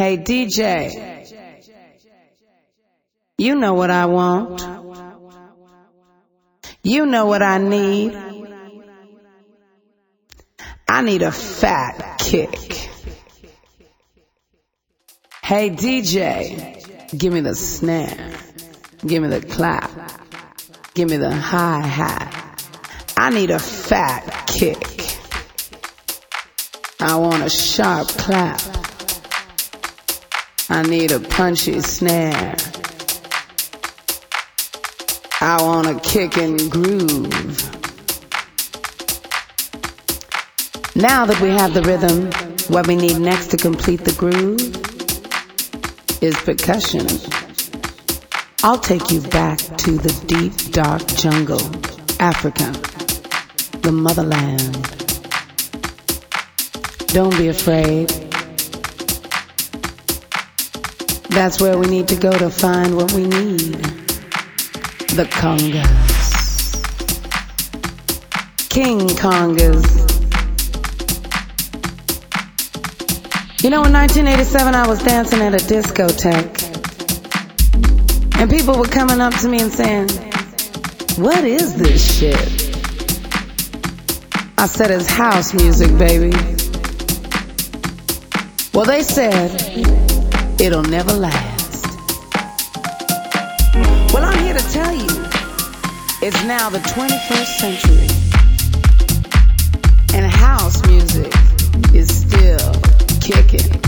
Hey DJ, you know what I want. You know what I need. I need a fat kick. Hey DJ, give me the snare. Give me the clap. Give me the hi hat. I need a fat kick. I want a sharp clap. I need a punchy snare. I want a kick and groove. Now that we have the rhythm, what we need next to complete the groove is percussion. I'll take you back to the deep, dark jungle, Africa, the motherland. Don't be afraid. That's where we need to go to find what we need. The congas. King congas. You know, in 1987, I was dancing at a discotheque. And people were coming up to me and saying, What is this shit? I said, It's house music, baby. Well, they said, It'll never last. Well, I'm here to tell you, it's now the 21st century. And house music is still kicking.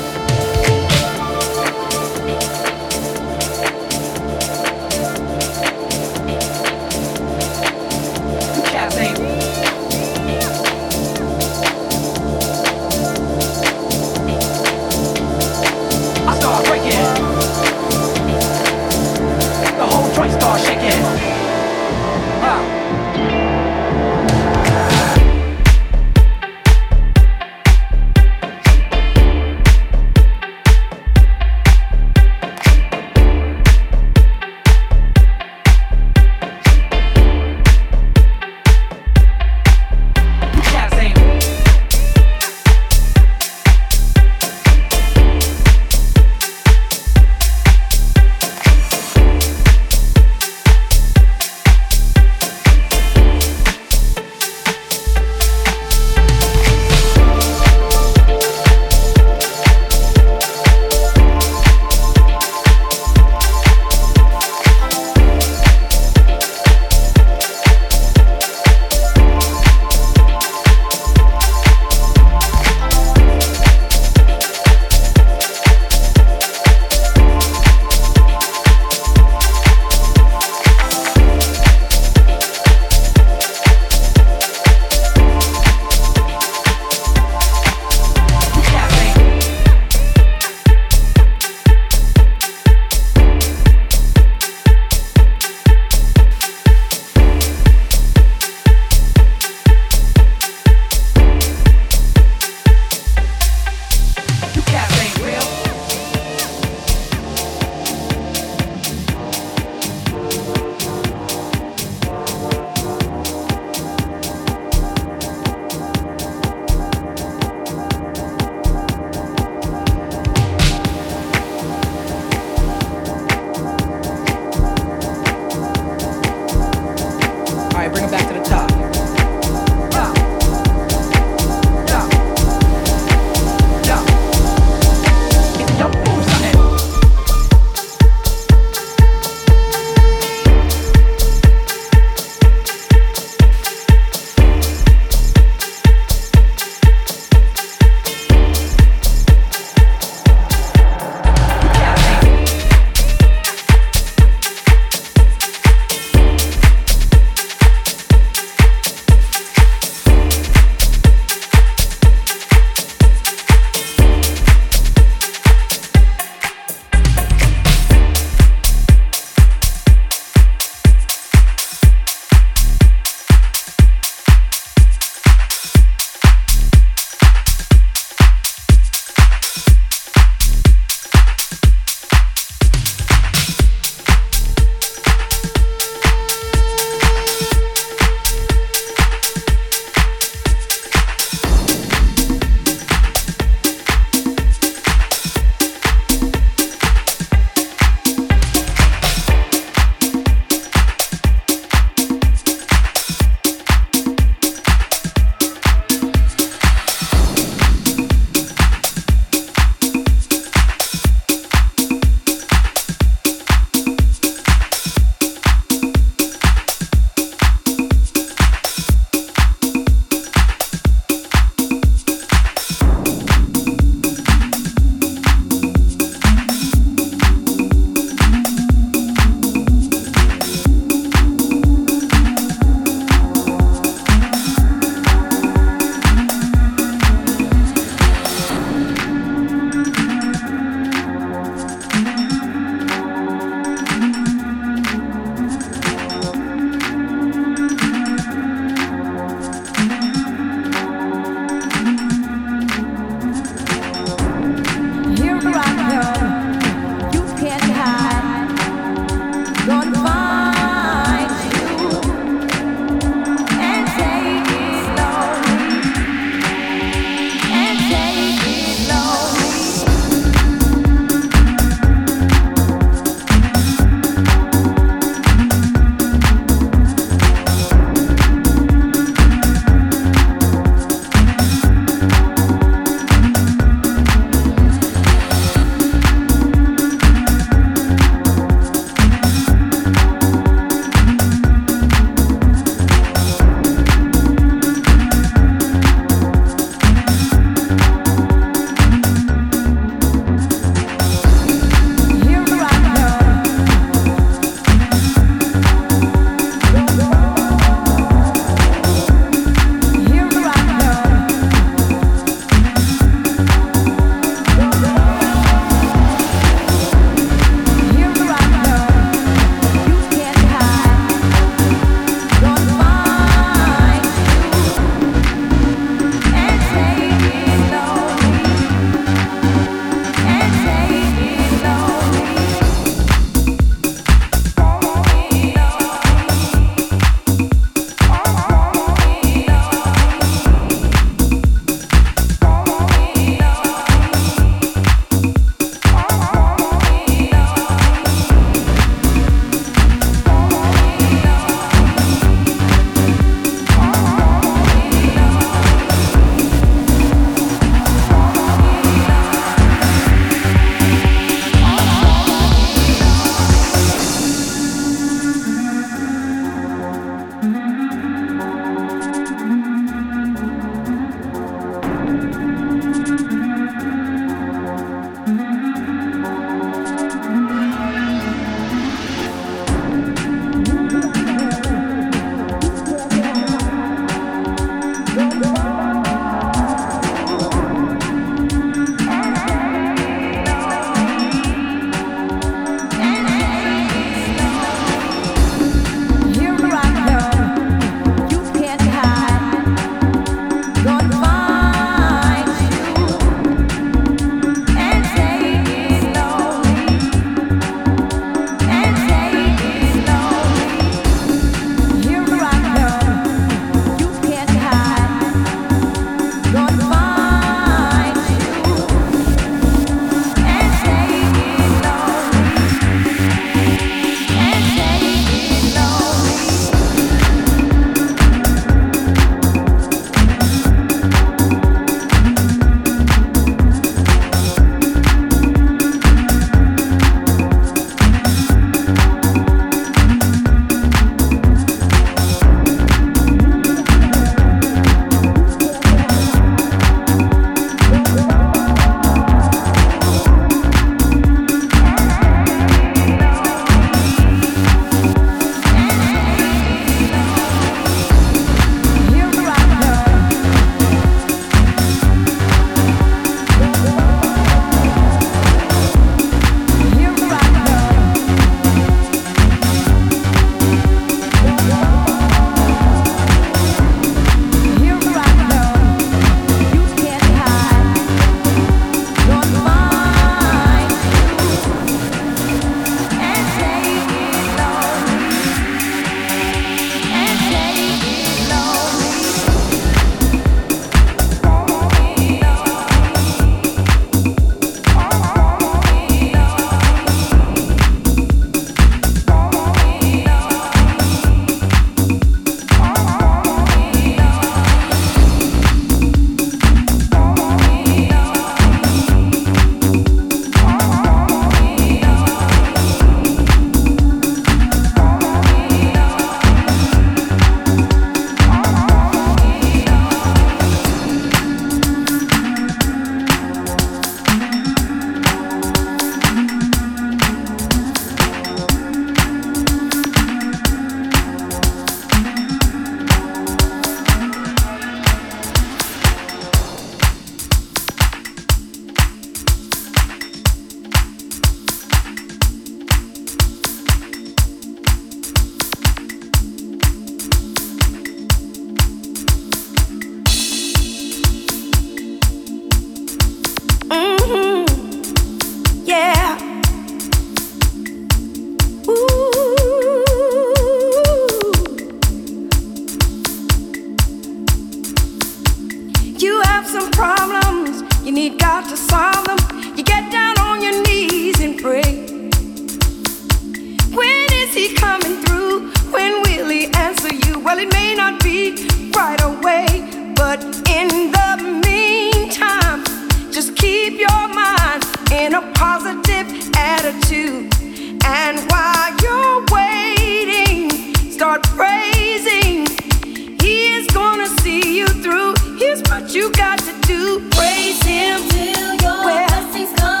Here's what you got to do. Praise him till your blessings come.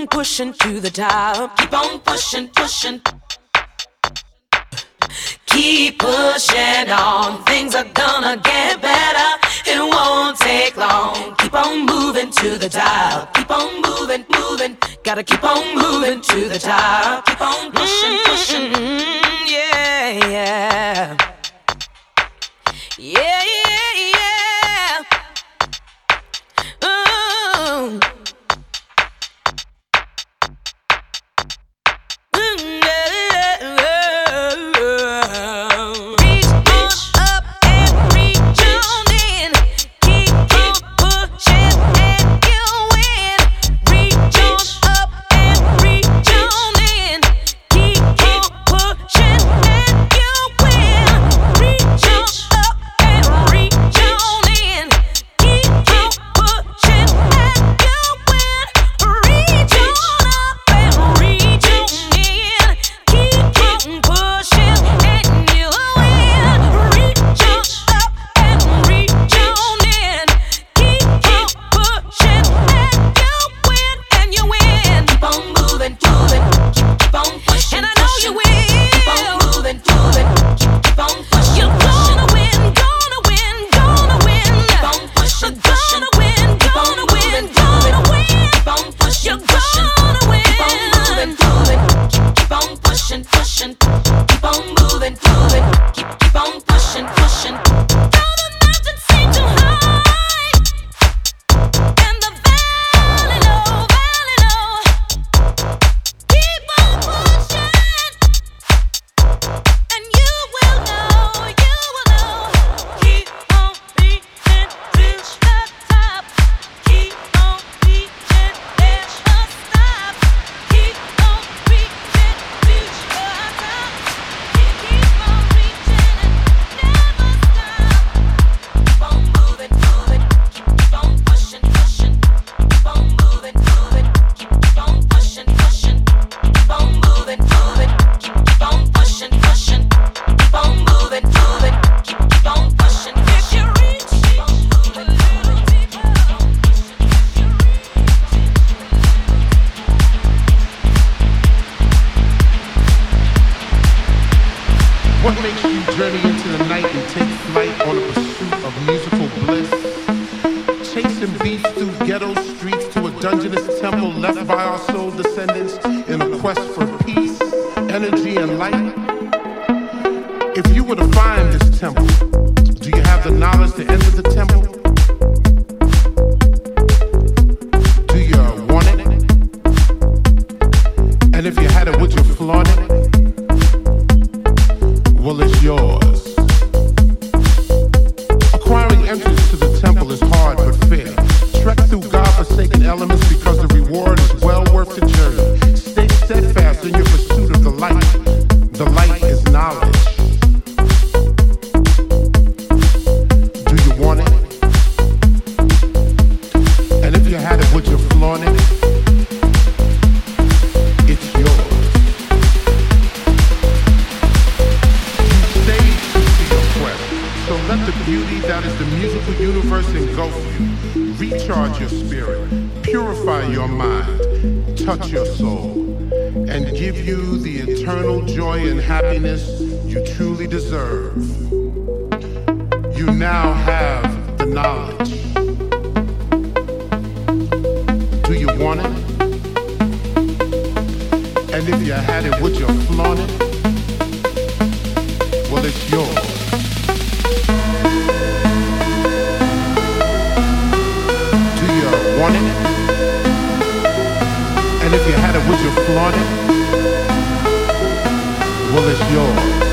On pushing to the top. Keep on pushing, pushing. Keep pushing on, things are gonna get better. It won't take long. Keep on moving to the top. Keep on moving, moving. Gotta keep on moving to the top. Keep on pushing, pushing. Mm-hmm, yeah, yeah. Yeah, yeah, yeah, yeah. You now have the knowledge. Do you want it? And if you had it, would you flaunt it? Well, it's yours. Do you want it? And if you had it, would you flaunt it? Well, it's yours.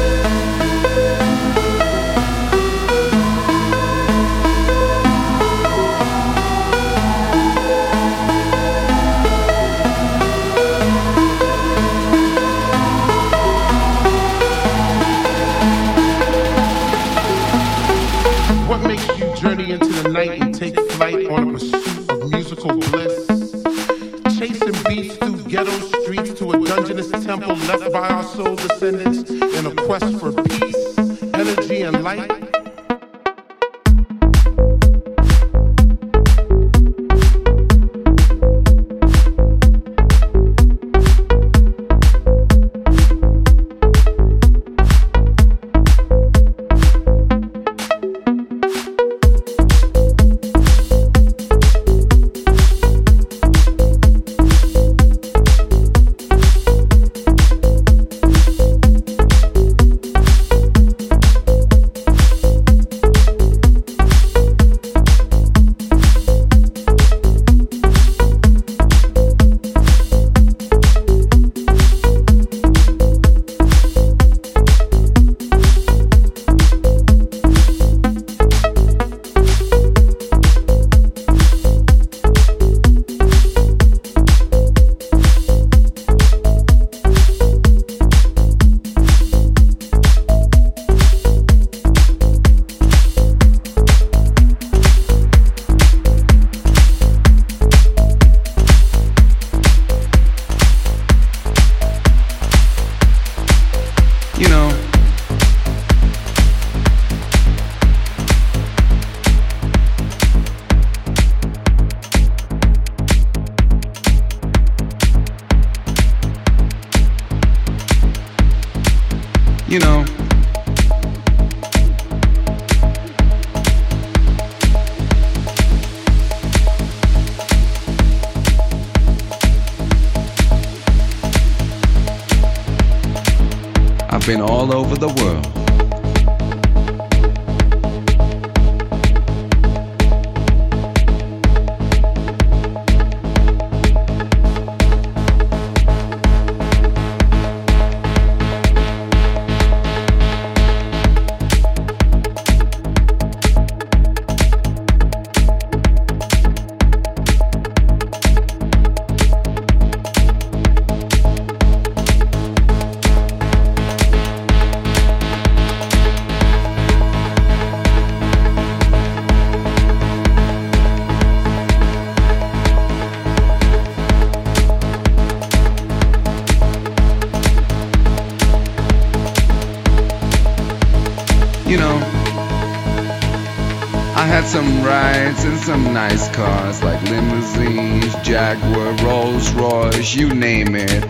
You name it.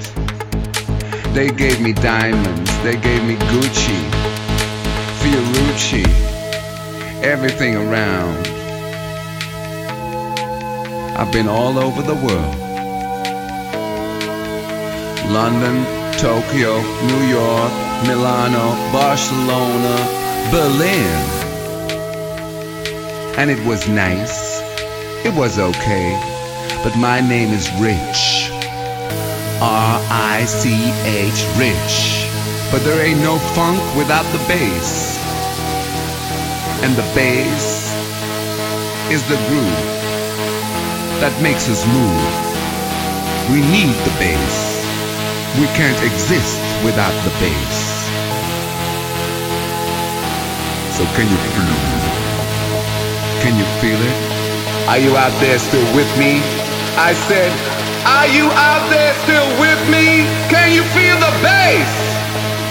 They gave me diamonds, they gave me Gucci, Fiorucci, everything around. I've been all over the world. London, Tokyo, New York, Milano, Barcelona, Berlin. And it was nice. It was okay. But my name is Rich. R-I-C-H, rich. But there ain't no funk without the bass. And the bass is the groove that makes us move. We need the bass. We can't exist without the bass. So can you feel it? Can you feel it? Are you out there still with me? I said, are you out there still with me? Can you feel the bass?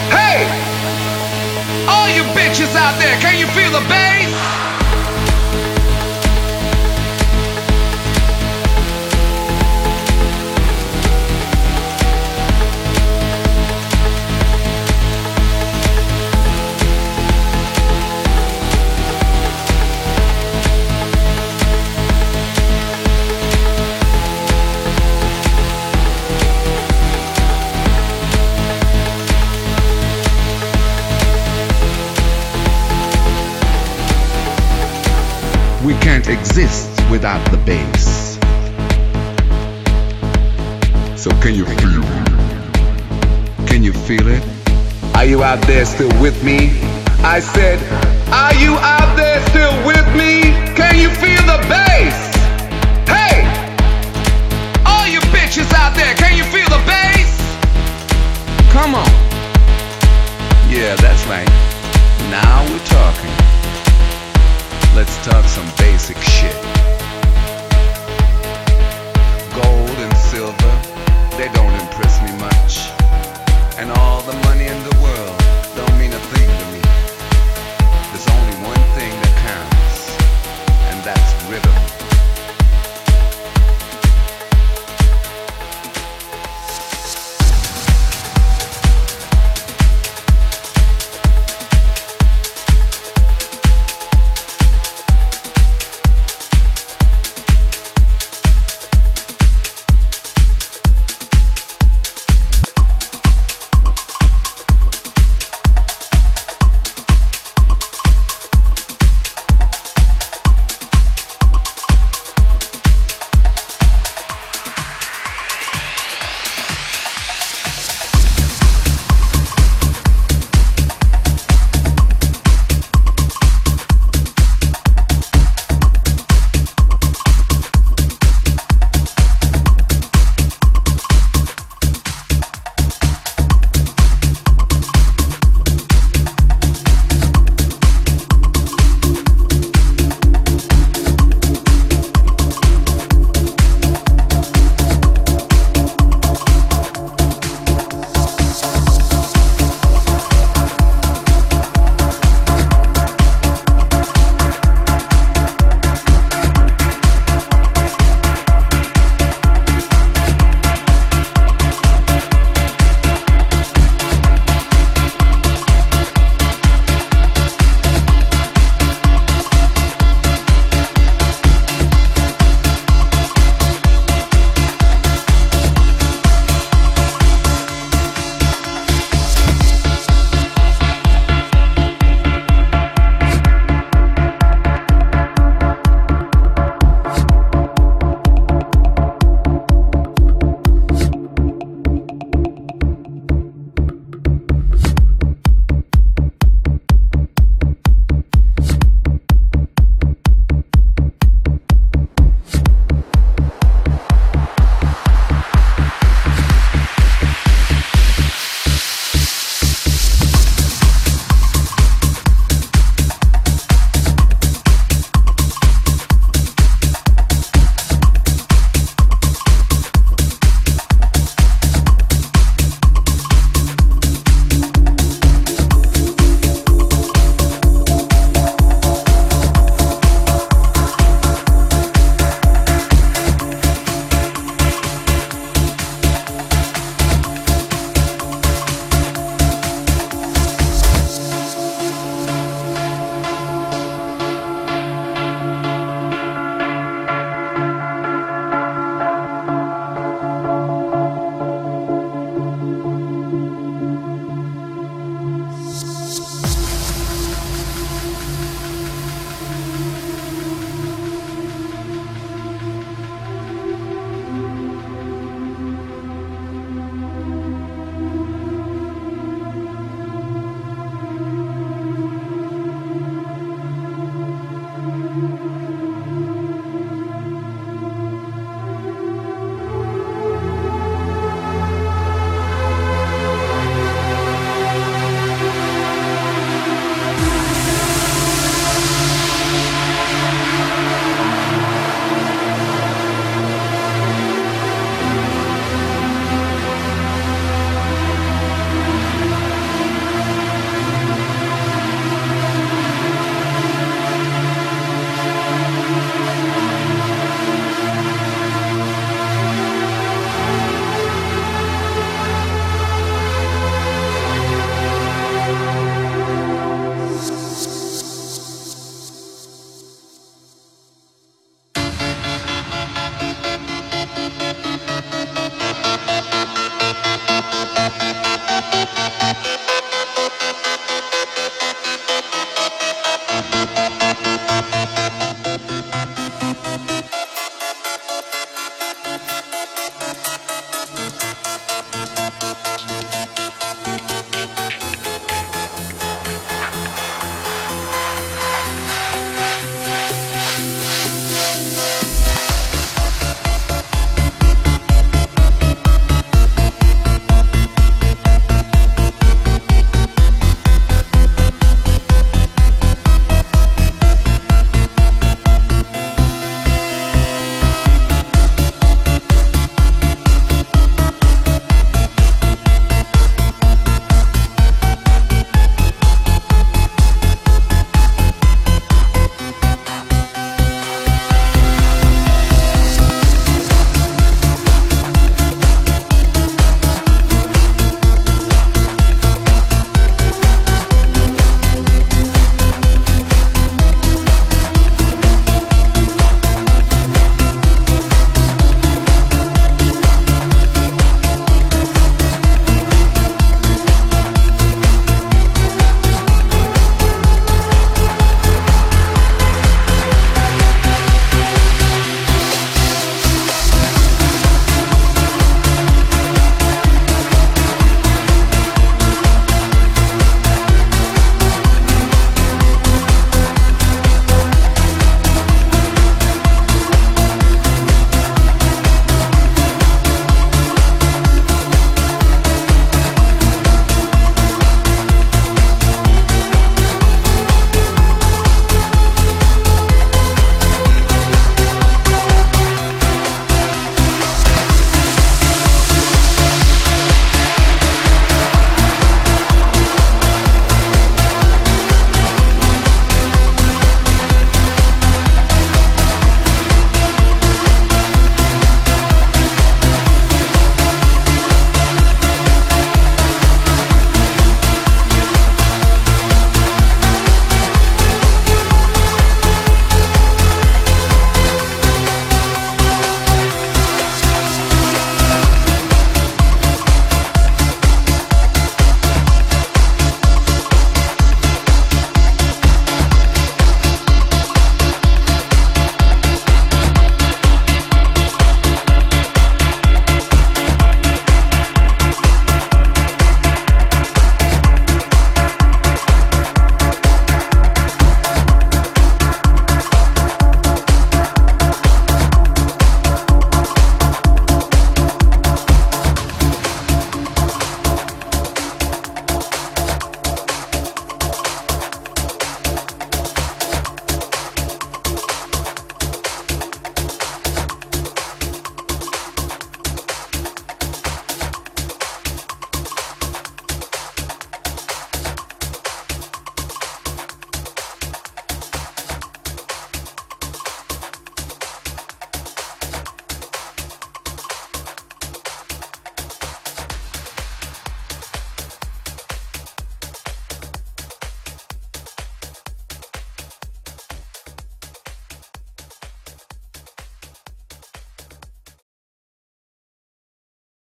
Hey! All you bitches out there, can you feel the bass? Without the bass. So can you feel it? Can you feel it? Are you out there still with me? I said, are you out there still with me? Can you feel the